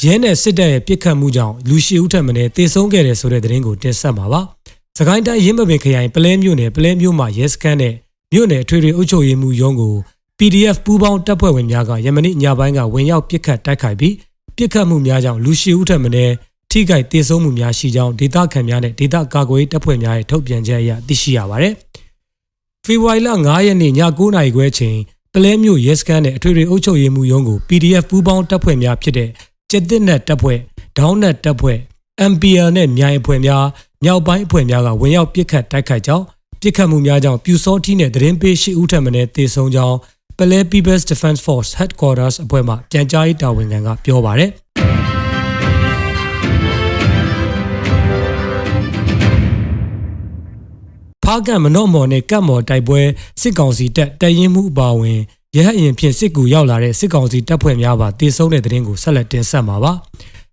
ရဲနဲ့စစ်တပ်ရဲ့ပစ်ခတ်မှုကြောင့်လူရှိဦးထက်မင်းတေဆုံးခဲ့တယ်ဆိုတဲ့သတင်းကိုတင်ဆက်မှာပါ။စကိုင်းတိုင်းရင်းမပင်ခရိုင်ပလဲမျိုးနယ်ပလဲမျိုးမှာရဲစခန်းနဲ့မြို့နယ်အထွေထွေအုပ်ချုပ်ရေးမှူးရုံးကို PDF ပူးပေါင်းတပ်ဖွဲ့ဝင်များကယမနေ့ညပိုင်းကဝင်ရောက်ပစ်ခတ်တိုက်ခိုက်ပြီးပစ်ခတ်မှုများကြောင့်လူရှိဦးထက်မင်းထိခိုက်တေဆုံးမှုများရှိကြောင်းဒေသခံများနဲ့ဒေသကာကွယ်ရေးတပ်ဖွဲ့များရဲ့ထုတ်ပြန်ချက်အရသိရှိရပါတယ်။ဖေဖော်ဝါရီလ9ရက်နေ့ည9:00နာရီခွဲချိန်ပလဲမျိုးရဲစခန်းနဲ့အထွေထွေအုပ်ချုပ်ရေးမှူးရုံးကို PDF ပူးပေါင်းတပ်ဖွဲ့များဖြစ်တဲ့ ကျက်တစ်နက်တပ်ဖွဲ့၊ဒေါင်းနက်တပ်ဖွဲ့ MPL နဲ့မြိုင်အဖွဲ့များမြောက်ပိုင်းအဖွဲ့များကဝင်ရောက်ပစ်ခတ်တိုက်ခိုက်ကြောင်းပစ်ခတ်မှုများကြောင့်ပြူစောထီးနဲ့သတင်းပေးရှိဦးထက်မင်းတေဆုံးကြောင်းပလဲ People's Defense Force Headquarters အဖွဲ့မှပြန်ကြားရေးတာဝန်ခံကပြောပါတယ်ဖားကံမနော့မော်နဲ့ကတ်မော်တိုက်ပွဲစစ်ကောင်စီတပ်တရင်မှုအပါအဝင် ရဟတ်ရင်ဖြင့်စစ်ကူရောက်လာတဲ့စစ်ကောင်စီတပ်ဖွဲ့များပါတေဆုံးတဲ့တဲ့ရင်ကိုဆက်လက်တင်ဆက်မှာပါ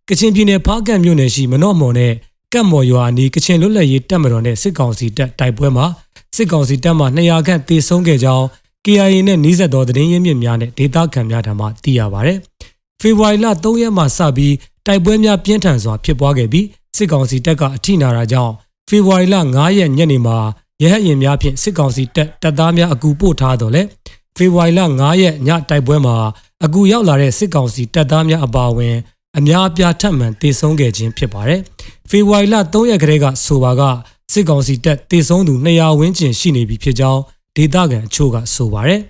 ကချင်ပြည်နယ်ဖားကံမြို့နယ်ရှိမနော့မော်နဲ့ကတ်မော်ရွာအနီးကချင်လွတ်လပ်ရေးတပ်မတော်နဲ့စစ်ကောင်စီတပ်တိုက်ပွဲမှာစစ်ကောင်စီတပ်မှ200ခန့်တေဆုံးခဲ့ကြောင်း KIA နဲ့နှီးဆက်သောသတင်းရင်းမြစ်များနဲ့ဒေသခံများထံမှသိရပါဗျ။ဖေဖော်ဝါရီလ3ရက်မှစပြီးတိုက်ပွဲများပြင်းထန်စွာဖြစ်ပွားခဲ့ပြီးစစ်ကောင်စီတပ်ကအထိနာတာကြောင့်ဖေဖော်ဝါရီလ9ရက်ညနေမှာရဟတ်ရင်များဖြင့်စစ်ကောင်စီတပ်တပ်သားများအကူပို့ထားတော့လေ ဖေဖော်ဝါရီလ9ရက်ညတိုက်ပွဲမှာအကူရောက်လာတဲ့စစ်ကောင်စီတပ်သားများအပါအဝင်အများအပြားထပ်မံတေဆုံးခဲ့ခြင်းဖြစ်ပါတယ်။ဖေဖော်ဝါရီလ3ရက်ကလေးကဆိုပါကစစ်ကောင်စီတပ်တေဆုံးသူ200ဝန်းကျင်ရှိနေပြီဖြစ်ကြောင်းဒေသခံအချို့ကဆိုပါတယ်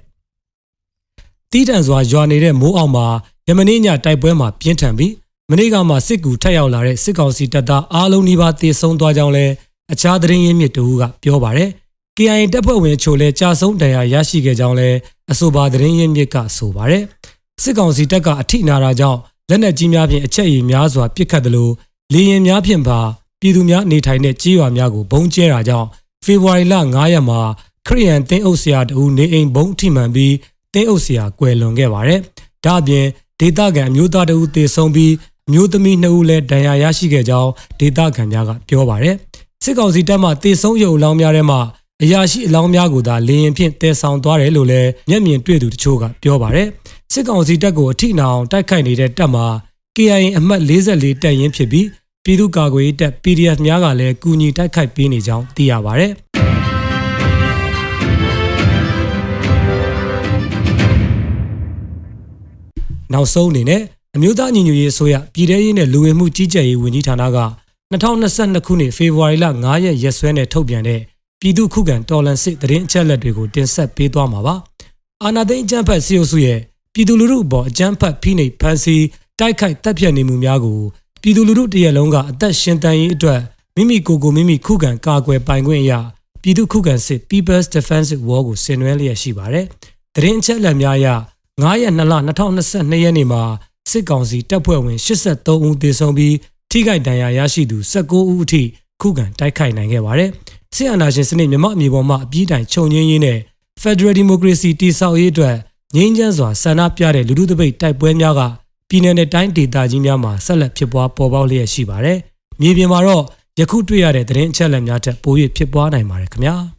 ။တီးတန့်စွာရွာနေတဲ့မိုးအောင်မှာယမနေ့ညတိုက်ပွဲမှာပြင်းထန်ပြီးမနေ့ကမှစစ်ကူထက်ရောက်လာတဲ့စစ်ကောင်စီတပ်သားအားလုံးနီးပါးတေဆုံးသွားကြောင်းလဲအခြားသတင်းရင်းမြစ်တို့ကပြောပါတယ်။ KIA တပ်ဖွဲ့ဝင်အချို့လည်းကြာဆုံးဒဏ်ရာရရှိခဲ့ကြောင်းလဲအဆိုပါသတင်းရင်းမြစ်ကဆိုပါတယ်။စစ်ကောင်စီတပ်ကအထိနာတာကြောင့်လက်နက်ကြီးများဖြင့်အချက်ရည်များစွာပစ်ခတ်တယ်လို့လေရင်များဖြင့်ပါပြည်သူများနေထိုင်တဲ့ကြေးရွာများကိုဘုံကျဲတာကြောင့်ဖေဖော်ဝါရီလ9ရက်မှာခရီးယန်တင်းအုပ်ဆရာတူနေအိမ်ဘုံထိမှန်ပြီးတင်းအုပ်ဆရာကွယ်လွန်ခဲ့ပါတယ်။ဒါ့အပြင်ဒေသခံအမျိုးသားတဦးသေဆုံးပြီးအမျိုးသမီး2ဦးလည်းဒဏ်ရာရရှိခဲ့ကြောင်းဒေသခံများကပြောပါတယ်။စစ်ကောင်စီတပ်မှတေဆုံးရုပ်အလောင်းများထဲမှာ အရာရှိအလောင်းများကိုသာလေရင်ဖြင့်တဲဆောင်သွားတယ်လို့လည်းမျက်မြင်တွေ့သူတချို့ကပြောပါတယ်။စစ်ကောင်စီတပ်ကိုအထိနာအောင်တိုက်ခိုက်နေတဲ့တပ်မှာ KIA အမှတ်44တပ်ရင်းဖြစ်ပြီးပြည်သူ့ကာကွယ်ရေးတပ် PDF များကလည်းကူညီတိုက်ခိုက်ပေးနေကြောင်းသိရပါတယ်။နောက်ဆုံးအနေနဲ့အမျိုးသားညီညွတ်ရေးအစိုးရပြည်ထရေးနဲ့လူဝင်မှုကြီးကြပ်ရေးဝန်ကြီးဌာနက2022ခုနှစ်ဖေဖော်ဝါရီလ9ရက်ရက်စွဲနဲ့ထုတ်ပြန်တဲ့ ပြည်သူ့ခုခံတော်လှန်စစ်တရင်အချက်လက်တွေကိုတင်ဆက်ပေးသွားမှာပါ။အာဏာသိမ်းအကြမ်းဖက်စီအုပ်စုရဲ့ပြည်သူလူထုအပေါ်အကြမ်းဖက်ဖိနှိပ်ဖန်ဆီးတိုက်ခိုက်တပ်ဖြတ်နေမှုများကိုပြည်သူလူထုတရက်လုံးကအသက်ရှင်တန်ရေးအတွက်မိမိကိုယ်ကိုမိမိခုခံကာကွယ်ပိုင်ခွင့်အရာပြည်သူခုခံစစ် People's Defensive War ကိုဆင်နွှဲလျက်ရှိပါတယ်။တရင်အချက်လက်များအရ9ရက်2လ2022ရက်နေ့မှာစစ်ကောင်စီတပ်ဖွဲ့ဝင်83ဦးသေဆုံးပြီးထိခိုက်ဒဏ်ရာရရှိသူ19ဦးအထိခုခံတိုက်ခိုက်နိုင်ခဲ့ပါတယ်။ စစ်အာဏာရှင်စနစ်မြမအမြေပေါ်မှာအပြည့်တိုင်ခြုံငင်းရင်းနဲ့ Federal Democracy တည်ဆောက်ရေးအတွက်ငြိမ်းချမ်းစွာဆန္ဒပြတဲ့လူထုတပိတ်တိုက်ပွဲများကပြည်내နဲ့တိုင်းဒေသကြီးများမှာဆက်လက်ဖြစ်ပွားပေါ်ပေါက်လျက်ရှိပါတယ်။မြေပြင်မှာတော့ယခုတွေ့ရတဲ့သတင်းအချက်အလက်များထက်ပို၍ဖြစ်ပွားနိုင်ပါတယ်ခင်ဗျာ။